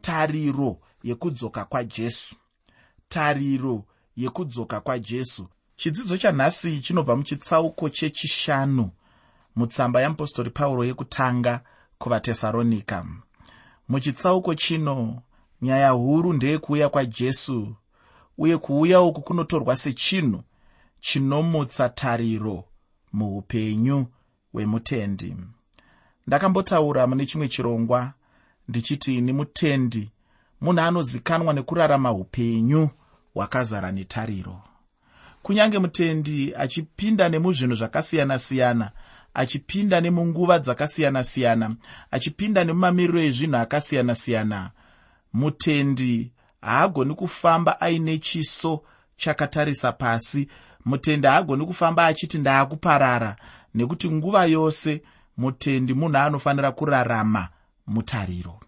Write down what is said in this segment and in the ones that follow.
tariro yekudzoka kwajesu. Tariro yekudzoka kwajesu. Chidzidzo chanhasi chinobva muchitsauko chechishanu mutsamba yeapostori pauro yekutanga kuvatesaronika muchitsauko chino nyaya huru ndeyekuuya kwajesu uye kuuya uku kunotorwa sechinhu chinomutsa tariro muupenyu hwemutendi. Ndakambotaura mune chimwe chirongwa ndichiti ini mutendi munhu anozikanwa nekurarama upenyu hwakazara netariro. Kunyange mutendi achipinda nemuzvinhu zvakasiyana-siyana achipinda nemunguva dzakasiyana-siyana achipinda nemumamiriro ezvinhu akasiyana-siyana mutendi haagoni kufamba aine chiso chakatarisa pasi. Mutendi haagoni kufamba achiti ndaakuparara nekuti nguva yose mutendi munhu anofanira kurarama mutariro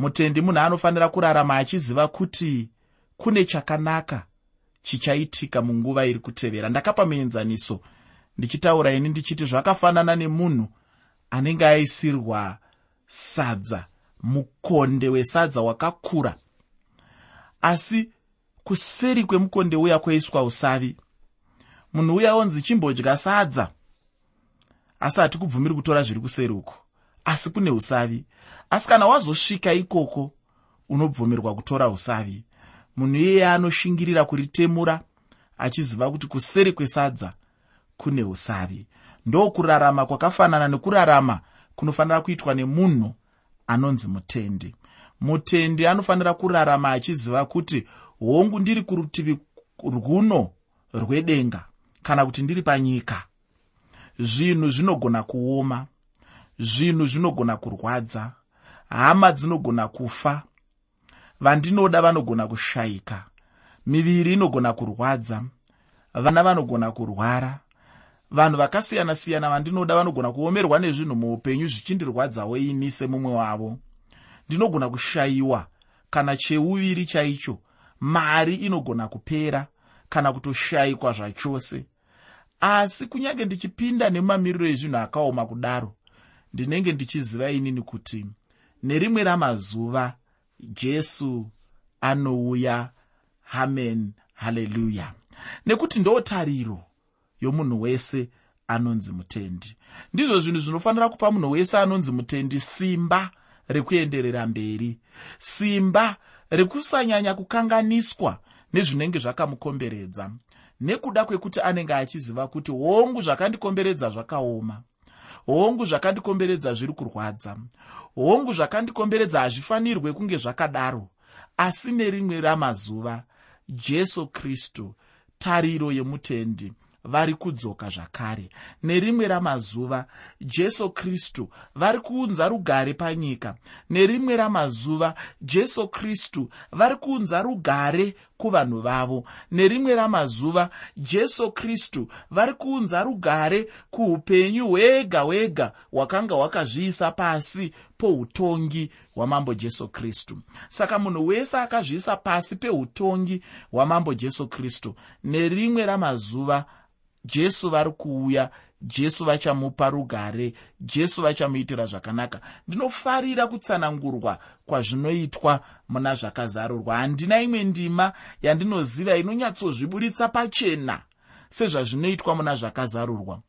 mutendi munhu anofanira kurarama achiziva kuti kune chakanaka chichaitika munguva iri kutevera. Ndakapa muenzaniso ndichitaura ini ndichiti zvakafanana nemunhu anenge aisirwa sadza mukonde wesadza wakakura. Asi kuseri kwemukonde uya kwaiswa usavi munhu uya onzi chimbodya sadza asi hati kubvumiri kutora zviri kuseri uko asi kune usavi asi kana wazosvika ikoko unobvumirwa kutora usavi munhu iyeye anoshingirira kuritemura achiziva kuti kuseri kwesadza kune usavi ndokurarama kwakafanana nekurarama kunofanira kuitwa nemunhu anonzi mutendi. Mutendi anofanira kurarama achiziva kuti hongu ndiri kurutivi rwuno rwedenga kana kuti ndiri panyika. Zvinhu zvinogona kuoma zvinhu zvinogona kurwadza hama dzinogona kufa. Vandinoda vanogona kushayika miviri inogona kurwadza. Vana vanogona kurwara. Vanhu vakasiyana-siyana vandinoda vanogona kuomerwa nezvinhu muupenyu zvichindirwadzawo ini semumwe wavo. Ndinogona kushayiwa kana cheuviri chaicho. Mari inogona kupera kana kutoshayikwa zvachose. Asi kunyange ndichipinda nemumamiriro ezvinhu akaoma kudaro ndinenge ndichiziva inini kuti nerimwe ramazuva jesu anouya. Hamen haleluya nekuti ndotariro yomunhu wese anonzi mutendi. Ndizvo zvinhu zvinofanira kupa munhu wese anonzi mutendi simba rekuenderera mberi simba rekusanyanya kukanganiswa nezvinenge zvakamukomberedza. Nekuda kwekuti anenge achiziva kuti hongu zvakandikomberedza zvakaoma hongu zvakandikomberedza zviri kurwadza. Hongu zvakandikomberedza hazvifanirwe kunge zvakadaro asi nerimwe ramazuva jesu kristu tariro yemutendi vari kudzoka zvakare. Nerimwe ramazuva jesu kristu vari kuunza rugare panyika. Nerimwe ramazuva jesu kristu vari kuunza rugare kuvanhu vavo. Nerimwe ramazuva jesu kristu vari kuunza rugare kuupenyu hwega hwega hwakanga hwakazviisa pasi poutongi hwamambo jesu kristu. Saka munhu wese akazviisa pasi peutongi hwamambo jesu kristu nerimwe ramazuva jesu vari kuuya jesu vachamupa rugare jesu vachamuitira zvakanaka. Ndinofarira kutsanangurwa kwazvinoitwa muna zvakazarurwa. Handina imwe ndima yandinoziva inonyatsozviburitsa pachena sezvazvinoitwa muna zvakazarurwa.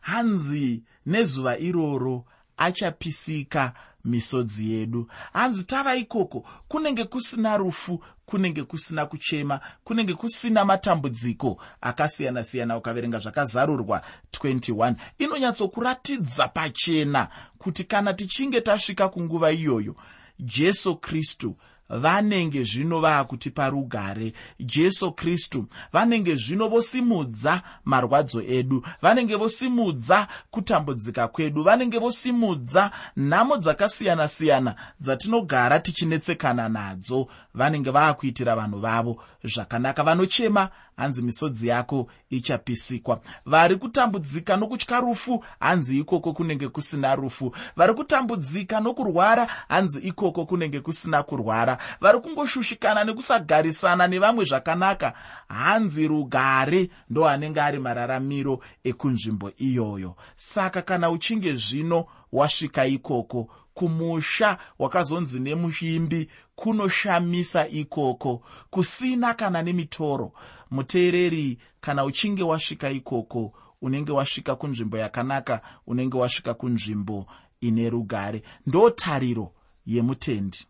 Hanzi nezuva iroro achapisika misodzi yedu. Hanzi tava ikoko kunenge kusina rufu kunenge kusina kuchema kunenge kusina matambudziko akasiyana-siyana ukaverenga zvakazarurwa. 21 inonyatsokuratidza pachena kuti kana tichinge tasvika kunguva iyoyo jesu kristu vanenge zvino vaakutipa rugare jesu kristu vanenge zvino vosimudza marwadzo edu vanenge vosimudza kutambudzika kwedu vanenge vosimudza nhamo dzakasiyana-siyana dzatinogara tichinetsekana nadzo vanenge vaakuitira vanhu vavo zvakanaka. Vanochema hanzi misodzi yako ichapisikwa. Vari kutambudzika nokutya rufu hanzi ikoko kunenge kusina rufu. Vari kutambudzika nokurwara hanzi ikoko kunenge kusina kurwara. Vari kungoshushikana nekusagarisana nevamwe zvakanaka hanzi rugare ndo anenge ari mararamiro ekunzvimbo iyoyo. Saka kana uchinge zvino wasvika ikoko. Kumusha wakazonzi nemuimbi kunoshamisa ikoko. Kusina kana nemitoro. Muteereri kana uchinge wasvika ikoko unenge wasvika kunzvimbo yakanaka unenge wasvika kunzvimbo ine rugare. Ndo tariro yemutendi.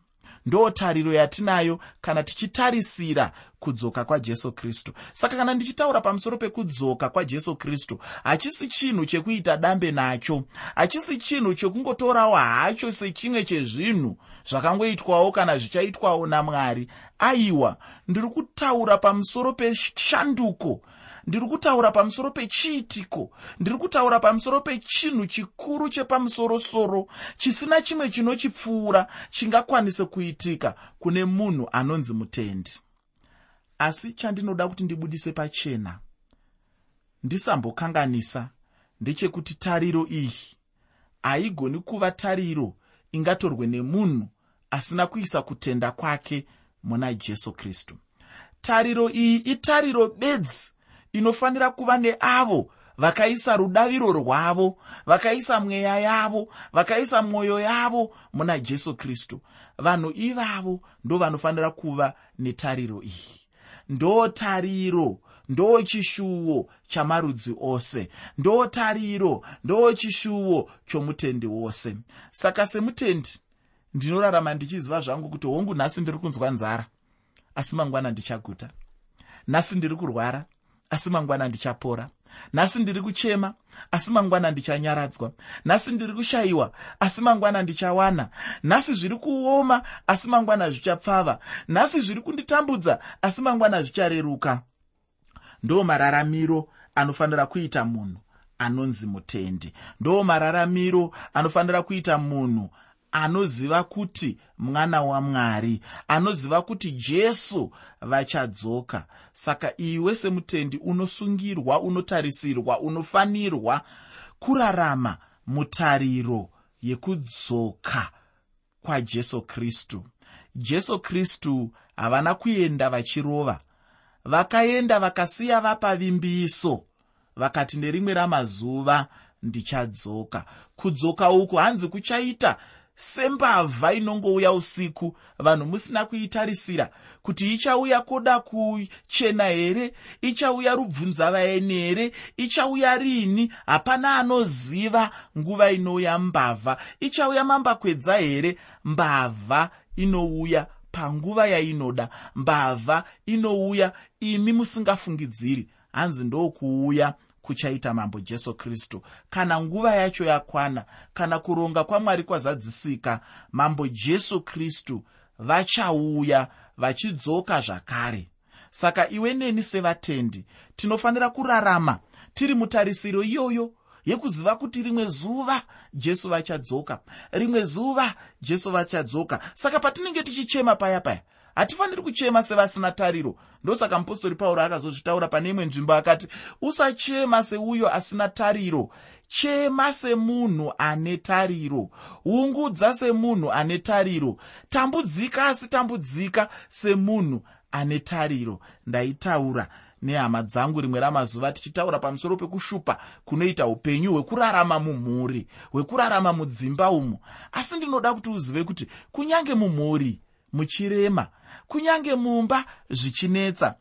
Ndo tariro yatinayo kana tichitarisira kudzoka kwajesu kristu. Saka kana ndichitaura pamusoro pekudzoka kwajesu kristu hachisi chinhu chekuita dambe nacho. Hachisi chinhu chekungotorawo hacho sechimwe chezvinhu zvakangoitwawo kana zvichaitwawo namwari. Aiwa ndiri kutaura pamusoro peshanduko. Ndiri kutaura pamusoro pechiitiko. Ndiri kutaura pamusoro pechinhu chikuru chepamusorosoro. Chisina chimwe chinochipfuura chingakwanise kuitika kune munhu anonzi mutendi asi chandinoda kuti ndibudise pachena ndisambokanganisa ndechekuti tariro iyi haigoni kuva tariro ingatorwe nemunhu asina kuisa kutenda kwake muna jesu kristu. Tariro iyi itariro bedzi inofanira kuva neavo vakaisa rudaviro rwavo vakaisa mweya yavo vakaisa mwoyo yavo muna jesu kristu. Vanhu ivavo ndo vanofanira kuva netariro iyi ndo tariro ndo chishuwo chamarudzi ose. Ndo tariro ndo chishuwo chomutendi wose. Saka semutendi ndinorarama ndichiziva zvangu kuti hongu nhasi ndiri kunzwa nzara asi mangwana ndichaguta. Nhasi ndiri kurwara asi mangwana ndichapora nhasi ndiri kuchema asi mangwana ndichanyaradzwa. Nhasi ndiri kushayiwa asi mangwana ndichawana. Nhasi zviri kuoma asi mangwana zvichapfava. Nhasi zviri kunditambudza asi mangwana zvichareruka. Ndo mararamiro anofanira kuita munhu anonzi mutendi. Ndo mararamiro anofanira kuita munhu anoziva kuti mwana wamwari anoziva kuti jesu vachadzoka. Saka iwe semutendi unosungirwa unotarisirwa unofanirwa kurarama mutariro yekudzoka kwajesu kristu. Jesu kristu havana kuenda vachirova. Vakaenda vakasiya vapavimbiso vakati nerimwe ramazuva ndichadzoka. Kudzoka uku hanzi kuchaita sembavha inongouya usiku. Vanhu musina kuitarisira kuti ichauya kuda kuchena here ichauya rubvunzavaeni here ichauya rini. Hapana anoziva nguva inouya mbavha. Ichauya mambakwedza here? Mbavha inouya panguva yainoda. Mbavha inouya imi musingafungidziri. Hanzi ndokuuya kuchaita mambo jesu kristu. Kana nguva yacho yakwana kana kuronga kwamwari kwazadzisika mambo jesu kristu vachauya vachidzoka zvakare. Saka iwe neni sevatendi tinofanira kurarama tiri mutarisiro iyoyo yekuziva kuti rimwe zuva jesu vachadzoka rimwe zuva jesu vachadzoka. Saka patinenge tichichema paya paya hatifaniri kuchema sevasina tariro. Ndosaka mupostori pauro akazozvitaura pane imwe nzvimbo akati usachema seuyo asina tariro. Chema semunhu ane tariro. Ungudza semunhu ane tariro. Tambudzika asi tambudzika semunhu ane tariro. Ndaitaura nehama dzangu rimwe ramazuva tichitaura pamusoro pekushupa kunoita upenyu hwekurarama mumhuri hwekurarama mudzimba umo asi ndinoda kuti uzive kuti kunyange mumhuri muchirema. Kunyange mumba zvichinetsa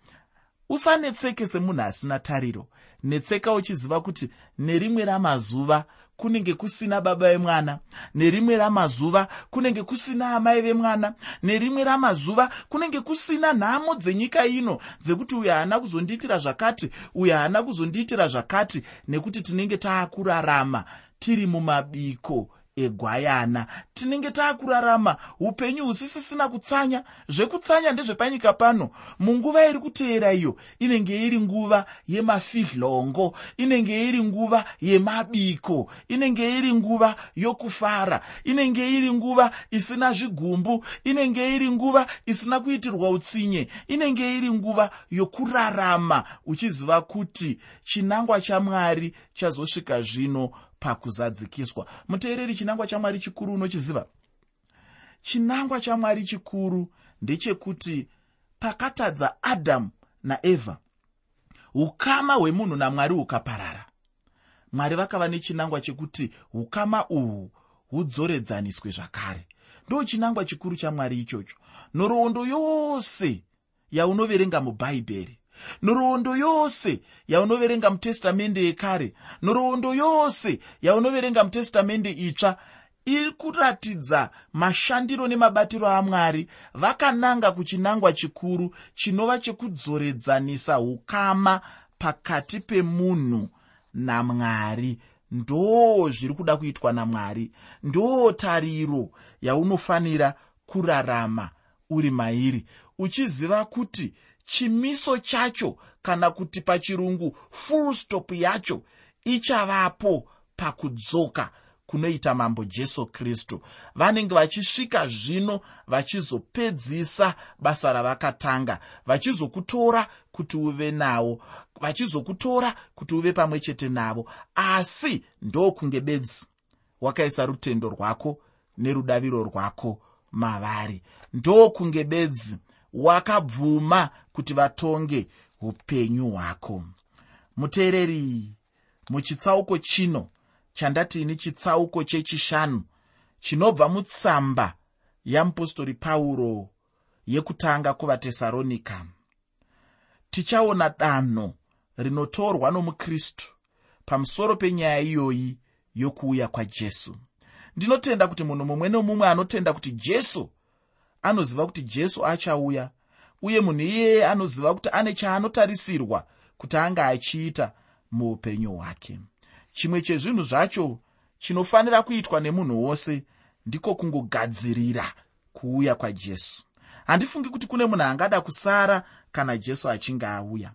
usanetseke semunhu asina tariro. Netseka uchiziva kuti nerimwe ramazuva kunenge kusina baba vemwana nerimwe ramazuva kunenge kusina amai vemwana nerimwe ramazuva kunenge kusina nhamo dzenyika ino dzekuti uyo haana kuzondiitira zvakati uyo haana kuzondiitira zvakati nekuti tinenge taakurarama tiri mumabiko egwayana. Tinenge taakurarama upenyu husisisina kutsanya. Zvekutsanya ndezvepanyika pano munguva iri kuteera iyo inenge iri nguva yemafidhlongo inenge iri nguva yemabiko inenge iri nguva yokufara inenge iri nguva isina zvigumbu inenge iri nguva isina kuitirwa utsinye inenge iri nguva yokurarama uchiziva kuti chinangwa chamwari chazosvika zvino pakuzadzikiswa. Muteereri chinangwa chamwari chikuru unochiziva? Chinangwa chamwari chikuru ndechekuti pakatadza adhamu naevha ukama hwemunhu namwari hukaparara. Mwari vakava nechinangwa chekuti ukama uhwu hudzoredzaniswe zvakare. Ndo chinangwa chikuru chamwari ichocho. Nhoroondo yose yaunoverenga mubhaibheri nhoroondo yose yaunoverenga mutestamende yekare nhoroondo yose yaunoverenga mutestamende itsva iri kuratidza mashandiro nemabatiro amwari. Vakananga kuchinangwa chikuru chinova chekudzoredzanisa ukama pakati pemunhu namwari. Ndoo zviri kuda kuitwa namwari. Ndoo tariro yaunofanira kurarama uri mairi. Uchiziva kuti chimiso chacho kana kuti pachirungu full stop yacho ichavapo pakudzoka kunoita mambo jesu kristu. Vanenge vachisvika zvino vachizopedzisa basa ravakatanga vachizokutora kuti uve nawo vachizokutora kuti uve pamwe chete navo. Asi ndokunge bedzi wakaisa rutendo rwako nerudaviro rwako mavari. Ndokunge bedzi wakabvuma kuti vatonge upenyu hwako. Muteereri muchitsauko chino chandatiini chitsauko chechishanu chinobva mutsamba yamupostori pauro yekutanga kuvatesaronika tichaona danho rinotorwa nomukristu pamusoro penyaya iyoyi yokuuya kwajesu. Ndinotenda kuti munhu mumwe nomumwe anotenda kuti jesu anoziva kuti jesu achauya uye munhu iyeye anoziva kuti ane chaanotarisirwa kuti anga achiita muupenyu hwake. Chimwe chezvinhu zvacho chinofanira kuitwa nemunhu wose ndiko kungogadzirira kuuya kwajesu. Handifungi kuti kune munhu angada kusara kana jesu achinge auya.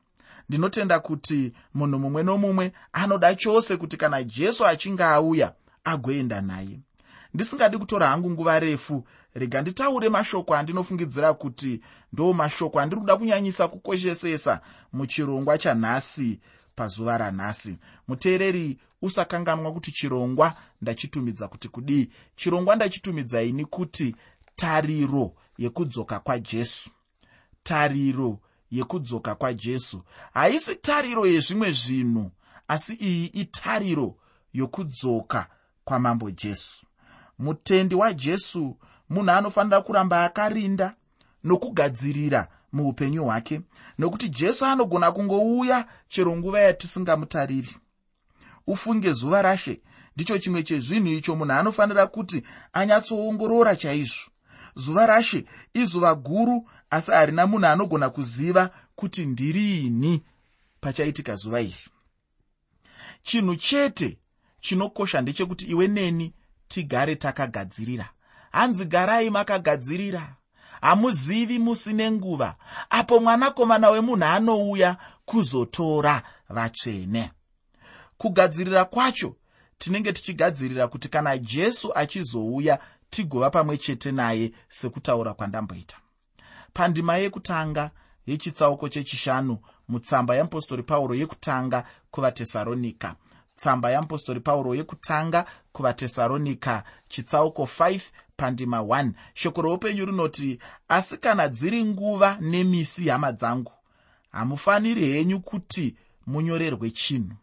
Ndinotenda kuti munhu mumwe nomumwe anoda chose kuti kana jesu achinge auya agoenda naye ndisingadi kutora hangu nguva refu. Rega nditaure mashoko andinofungidzira kuti ndo mashoko andiri kuda kunyanyisa kukoshesesa muchirongwa chanhasi pazuva ranhasi muteereri usakanganwa kuti chirongwa ndachitumidza kuti kudii. Chirongwa ndachitumidza ini kuti tariro yekudzoka kwajesu tariro yekudzoka kwajesu haisi tariro yezvimwe zvinhu asi iyi itariro yokudzoka kwamambo jesu mutendi wajesu munhu anofanira kuramba akarinda nokugadzirira muupenyu hwake. Nokuti jesu anogona kungouya chero nguva yatisingamutariri. Ufunge zuva rashe ndicho chimwe chezvinhu icho munhu anofanira kuti anyatsoongorora chaizvo. Zuva rashe izuva guru asi harina munhu anogona kuziva kuti ndiriini pachaitika zuva iri. Chinhu chete chinokosha ndechekuti iwe neni tigare takagadzirira. Hanzi garai makagadzirira. Hamuzivi musine nguva. Apo mwanakomana wemunhu anouya kuzotora vatsvene. Kugadzirira kwacho tinenge tichigadzirira kuti kana jesu achizouya tigova pamwe chete naye sekutaura kwandamboita. Pandima yekutanga yechitsauko chechishanu mutsamba yeapostori pauro yekutanga kuvatesaronika tsamba yeapostori pauro yekutanga kuvatesaronika chitsauko 5 pandima 1 shoko roupenyu rinoti asi kana dziri nguva nemisi hama dzangu hamufaniri henyu kuti munyorerwe chinhu.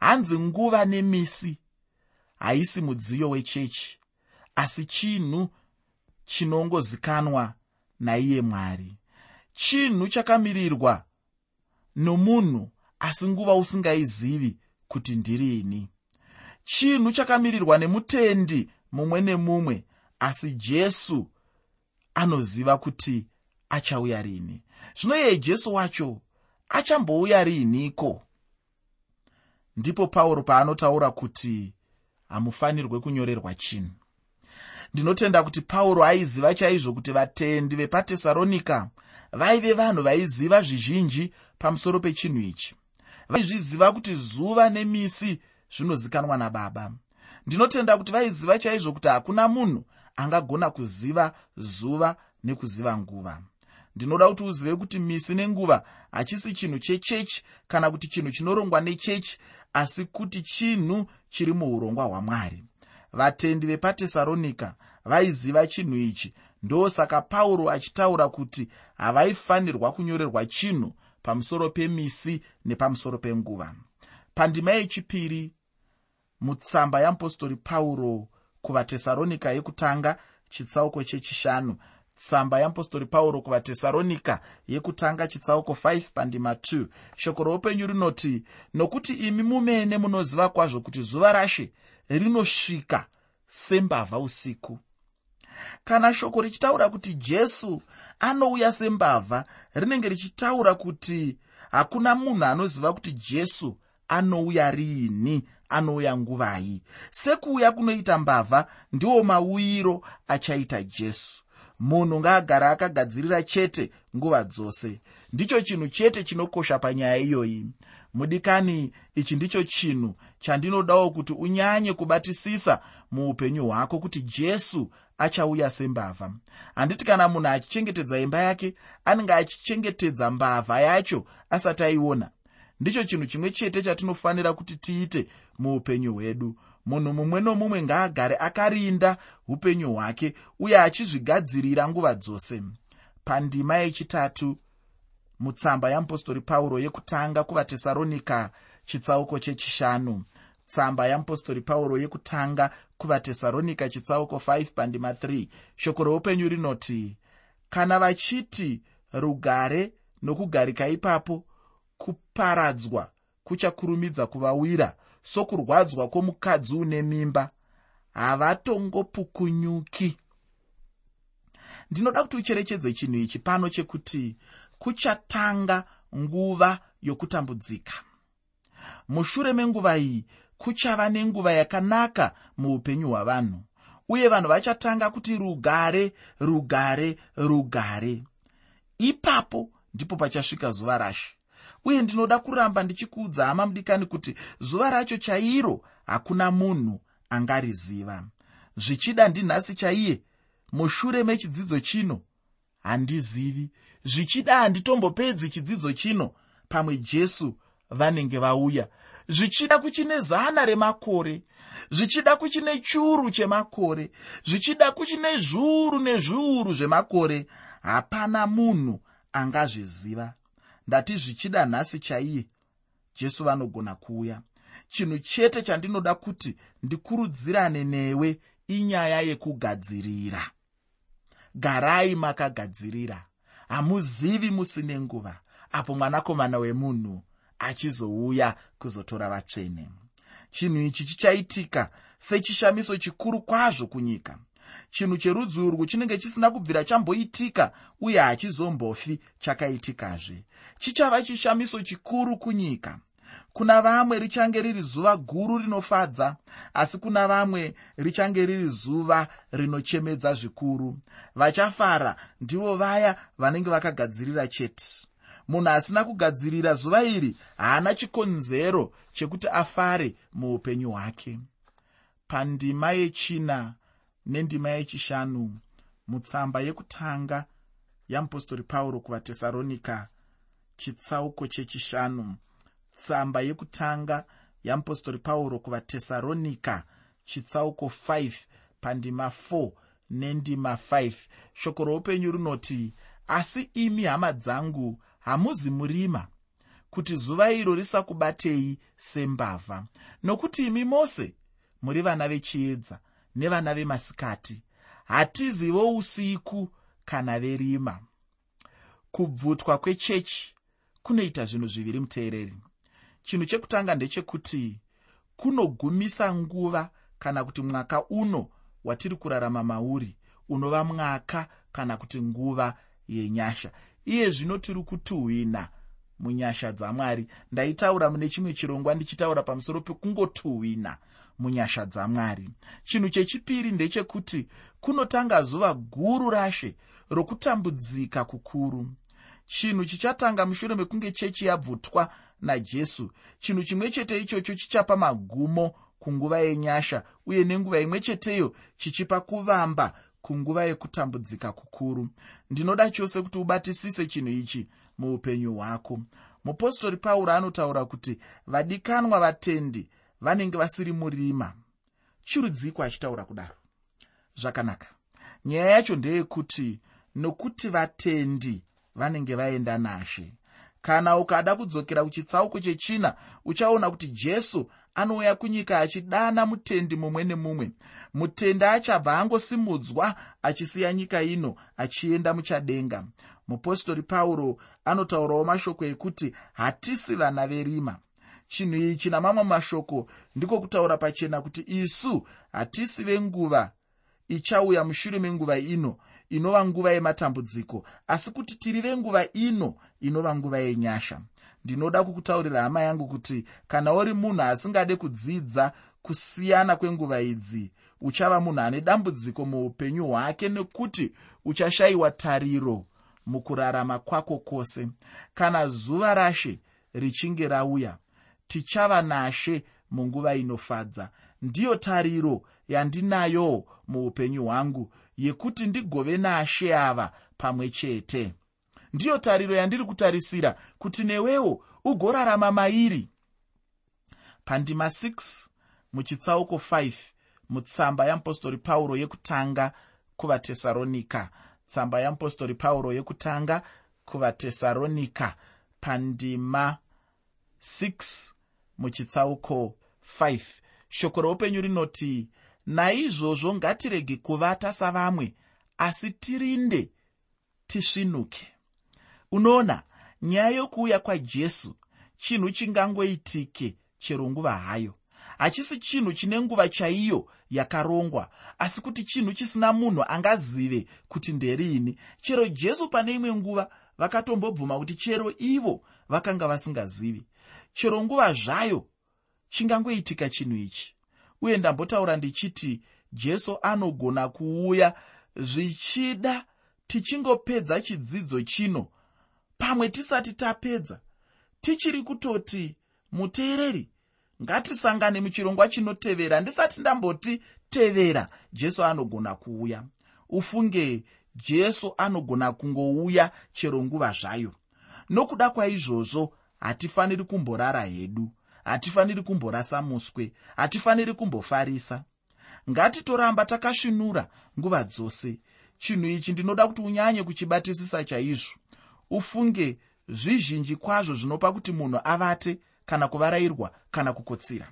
Hanzi nguva nemisi haisi mudziyo wechechi asi chinhu chinongozikanwa naiye mwari. Chinhu chakamirirwa nomunhu asi nguva usingaizivi kuti ndirini chinhu chakamirirwa nemutendi mumwe nemumwe asi jesu anoziva kuti achauya rini. Zvino yeye jesu wacho achambouya riiniko ndipo pauro paanotaura kuti hamufanirwe kunyorerwa chinhu. Ndinotenda kuti pauro aiziva chaizvo kuti vatendi vepatesaronika vaive vanhu vaiziva zvizhinji pamusoro pechinhu ichi. Vaizviziva kuti zuva nemisi zvinozikanwa nababa. Ndinotenda kuti vaiziva chaizvo kuti hakuna munhu angagona kuziva zuva nekuziva nguva. Ndinoda kuti uzive kuti misi nenguva hachisi chinhu chechechi kana kuti chinhu chinorongwa nechechi asi kuti chinhu chiri muurongwa hwamwari. Vatendi vepatesaronika vaiziva chinhu ichi. Ndosaka pauro achitaura kuti havaifanirwa kunyorerwa chinhu pamusoro pemisi nepamusoro penguva. Pandima yechipiri mutsamba yeapostori pauro kuvatesaronika yekutanga chitsauko chechishanu. Tsamba yeapostori pauro kuvatesaronika yekutanga chitsauko 5 pandima 2 shoko roupenyu rinoti nokuti imi mumene munoziva kwazvo kuti zuva rashe rinosvika sembavha usiku. Kana shoko richitaura kuti jesu anouya sembavha rinenge richitaura kuti hakuna munhu anoziva kuti jesu anouya riini anouya nguvai sekuuya kunoita mbavha ndiwo mauyiro achaita jesu. Munhu ngaagara akagadzirira chete nguva dzose. Ndicho chinhu chete chinokosha panyaya iyoyi. Mudikani ichi ndicho chinhu chandinodawo kuti unyanye kubatisisa muupenyu hwako kuti jesu achauya sembavha. Handiti kana munhu achichengetedza imba yake anenge achichengetedza mbavha yacho asati aiona ndicho chinhu chimwe chete chatinofanira kuti tiite muupenyu hwedu. Munhu mumwe nomumwe ngaagare akarinda upenyu hwake uye achizvigadzirira nguva dzose. Pandima yechitatu mutsamba yeapostori pauro yekutanga kuvatesaronika chitsauko chechishanu. Tsamba yeapostori pauro yekutanga kuvatesaronika chitsauko 5 pandima 3 shoko reupenyu rinoti kana vachiti rugare nokugarika ipapo kuparadzwa kuchakurumidza kuvawira sokurwadzwa kwomukadzi une mimba. Havatongopukunyuki. Ndinoda kuti ucherechedze chinhu ichi pano chekuti kuchatanga nguva yokutambudzika. Mushure menguva iyi kuchava nenguva yakanaka muupenyu hwavanhu uye vanhu vachatanga kuti rugare rugare rugare. Ipapo ndipo pachasvika zuva rashe uye ndinoda kuramba ndichikuudza hama mudikani kuti zuva racho chairo hakuna munhu angariziva. Zvichida ndinhasi chaiye? Mushure mechidzidzo chino handizivi. Zvichida handitombopedzi chidzidzo chino pamwe jesu vanenge vauya. Zvichida kuchine zana remakore. Zvichida kuchine churu chemakore. Zvichida kuchine zviuru nezviuru zvemakore. Hapana munhu angazviziva ndati zvichida nhasi chaiye. Jesu vanogona kuuya. Chinhu chete chandinoda kuti ndikurudzirane newe inyaya yekugadzirira. Garai makagadzirira. Hamuzivi musine nguva apo mwanakomana wemunhu achizouya kuzotora vatsvene. Chinhu ichi chichaitika sechishamiso chikuru kwazvo kunyika chinhu cherudzi urwu chinenge chisina kubvira chamboitika uye hachizombofi chakaitikazve chichava chishamiso chikuru kunyika. Kuna vamwe richange riri zuva guru rinofadza asi kuna vamwe richange riri zuva rinochemedza zvikuru. Vachafara ndivo vaya vanenge vakagadzirira chete. Munhu asina kugadzirira zuva iri haana chikonzero chekuti afare muupenyu hwake. Pandima yechina nendima yechishanu mutsamba yekutanga yamupostori pauro kuvatesaronika chitsauko chechishanu tsamba yekutanga yamupostori pauro kuvatesaronika chitsauko 5 pandima 4 nendima 5 shoko roupenyu rinoti asi imi hama dzangu hamuzi murima kuti zuva iro risakubatei sembavha. Nokuti imi mose muri vana vechiedza nevana vemasikati. Hatizivo usiku kana verima. Kubvutwa kwechechi kunoita zvinhu zviviri muteereri. Chinhu chekutanga ndechekuti kunogumisa nguva kana kuti mwaka uno watiri kurarama mauri unova mwaka kana kuti nguva yenyasha. Iye zvino tiri kutuhwina munyasha dzamwari. Ndaitaura mune chimwe chirongwa ndichitaura pamusoro pekungotuhwina munyasha dzamwari. Chinhu chechipiri ndechekuti kunotanga zuva guru rashe rokutambudzika kukuru. Chinhu chichatanga mushure mekunge chechi yabvutwa najesu. Chinhu chimwe chete ichocho chichapa magumo kunguva yenyasha uye nenguva imwe cheteyo chichipa kuvamba kunguva yekutambudzika kukuru. Ndinoda chose kuti ubatisise chinhu ichi muupenyu hwako. Mupostori pauro anotaura kuti vadikanwa vatendi vanenge vasiri murima. Chirudziko achitaura kudaro? Zvakanaka. Nyaya yacho ndeyekuti nokuti vatendi vanenge vaenda nashe kana ukada kudzokera kuchitsauko chechina uchaona kuti jesu anouya kunyika achidana mutendi mumwe nemumwe. Mutende achabva angosimudzwa achisiya nyika ino achienda muchadenga. Mupostori pauro anotaurawo mashoko ekuti hatisi vana verima chinhu ichi namamwe mashoko ndiko kutaura pachena kuti isu hatisi venguva ichauya mushure menguva ino inova nguva yematambudziko asi kuti tiri venguva ino inova nguva yenyasha. Ndinoda kukutaurira hama yangu kuti kana uri munhu asingade kudzidza kusiyana kwenguva idzi uchava munhu ane dambudziko muupenyu hwake nekuti uchashayiwa tariro mukurarama kwako kwose. Kana zuva rashe richinge rauya tichava nashe munguva inofadza. Ndiyo tariro yandinayo muupenyu hwangu yekuti ndigove nashe ava pamwe chete. Ndiyo tariro yandiri kutarisira kuti newewo ugorarama mairi. Pandima 6 muchitsauko 5 mutsamba yeapostori pauro yekutanga kuvatesaronika tsamba yeapostori pauro yekutanga kuvatesaronika pandima 6 muchitsauko 5 shoko roupenyu rinoti naizvozvo ngatirege kuvata savamwe asi tirinde tisvinuke. Unoona nyaya yokuuya kwajesu chinhu chingangoitike chero nguva hayo. Hachisi chinhu chine nguva chaiyo yakarongwa asi kuti chinhu chisina munhu angazive kuti nderiini chero jesu pane imwe nguva vakatombobvuma kuti chero ivo vakanga vasingazivi chero nguva zvayo chingangoitika chinhu ichi. Uye ndambotaura ndichiti jesu anogona kuuya zvichida tichingopedza chidzidzo chino. Pamwe tisati tapedza tichiri kutoti muteereri ngatisangane muchirongwa chinotevera ndisati ndamboti tevera jesu anogona kuuya. Ufunge jesu anogona kungouya chero nguva zvayo nokuda kwaizvozvo hatifaniri kumborara hedu. Hatifaniri kumborasa muswe. Hatifaniri kumbofarisa. Ngatitoramba takasvinura nguva dzose. Chinhu ichi ndinoda kuti unyanye kuchibatisisa chaizvo. Ufunge zvizhinji kwazvo zvinopa kuti munhu avate kana kuvarayirwa kana kukotsira.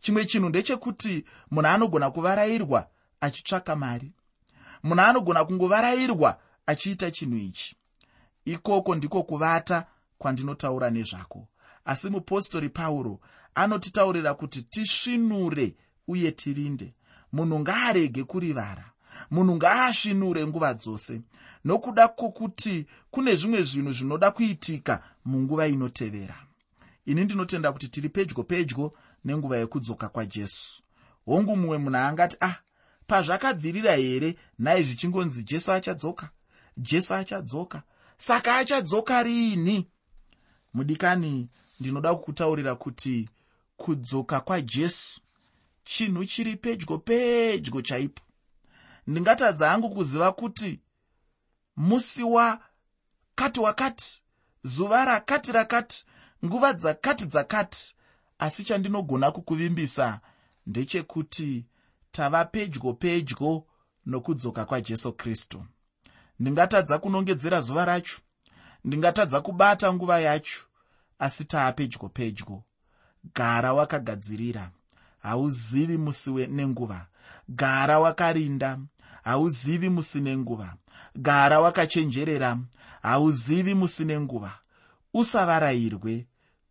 Chimwe chinhu ndechekuti munhu anogona kuvarayirwa achitsvaka mari. Munhu anogona kungovarayirwa achiita chinhu ichi. Ikoko ndiko kuvata kwandinotaura nezvako. Asi mupostori pauro anotitaurira kuti tisvinure uye tirinde. Munhu ngaarege kurivara. Munhu ngaasvinure nguva dzose. Nokuda kwokuti kune zvimwe zvinhu zvinoda kuitika munguva inotevera. Ini ndinotenda kuti tiri pedyo pedyo nenguva yekudzoka kwajesu. Hongu mumwe munhu angati ah pazvakabvirira here? Nhai zvichingonzi jesu achadzoka? Jesu achadzoka? Saka achadzoka riini mudikani ndinoda kukutaurira kuti kudzoka kwajesu chinhu chiri pedyo pedyo chaipo. Ndingatadza hangu kuziva kuti musi wakati wakati zuva rakati rakati nguva dzakati dzakati asi chandinogona kukuvimbisa ndechekuti tava pedyo pedyo nokudzoka kwajesu kristu. Ndingatadza kunongedzera zuva racho ndingatadza kubata nguva yacho asi taa pedyo. Pedyo gara wakagadzirira hauzivi musi nenguva. Gara wakarinda hauzivi musi nenguva. Gara wakachenjerera hauzivi musi nenguva. Usavarayirwe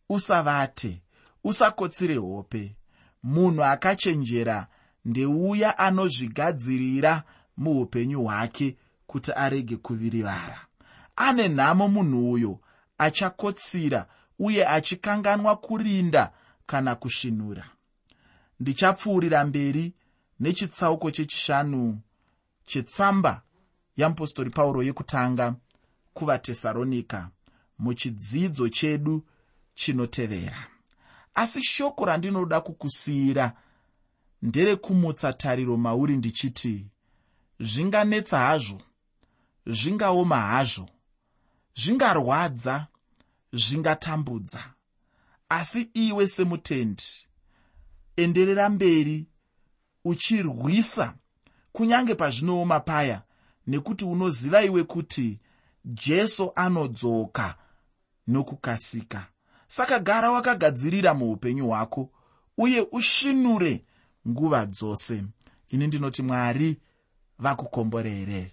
usavate usakotsire hope. Munhu akachenjera ndeuya anozvigadzirira muupenyu hwake kuti arege kuvirivara ane nhamo munhu uyo achakotsira uye achikanganwa kurinda kana kusvinura ndichapfuurira mberi nechitsauko chechishanu chetsamba yeapostori pauro yekutanga kuvatesaronika muchidzidzo chedu chinotevera. Asi shoko randinoda kukusiyira nderekumutsa tariro mauri ndichiti zvinganetsa hazvo zvingaoma hazvo zvingarwadza zvingatambudza. Asi iwe semutendi enderera mberi uchirwisa kunyange pazvinooma paya nekuti unoziva iwe kuti jesu anodzoka nokukasika. Saka gara wakagadzirira muupenyu hwako uye ushinure nguva dzose. Ini ndinoti mwari vakukomborere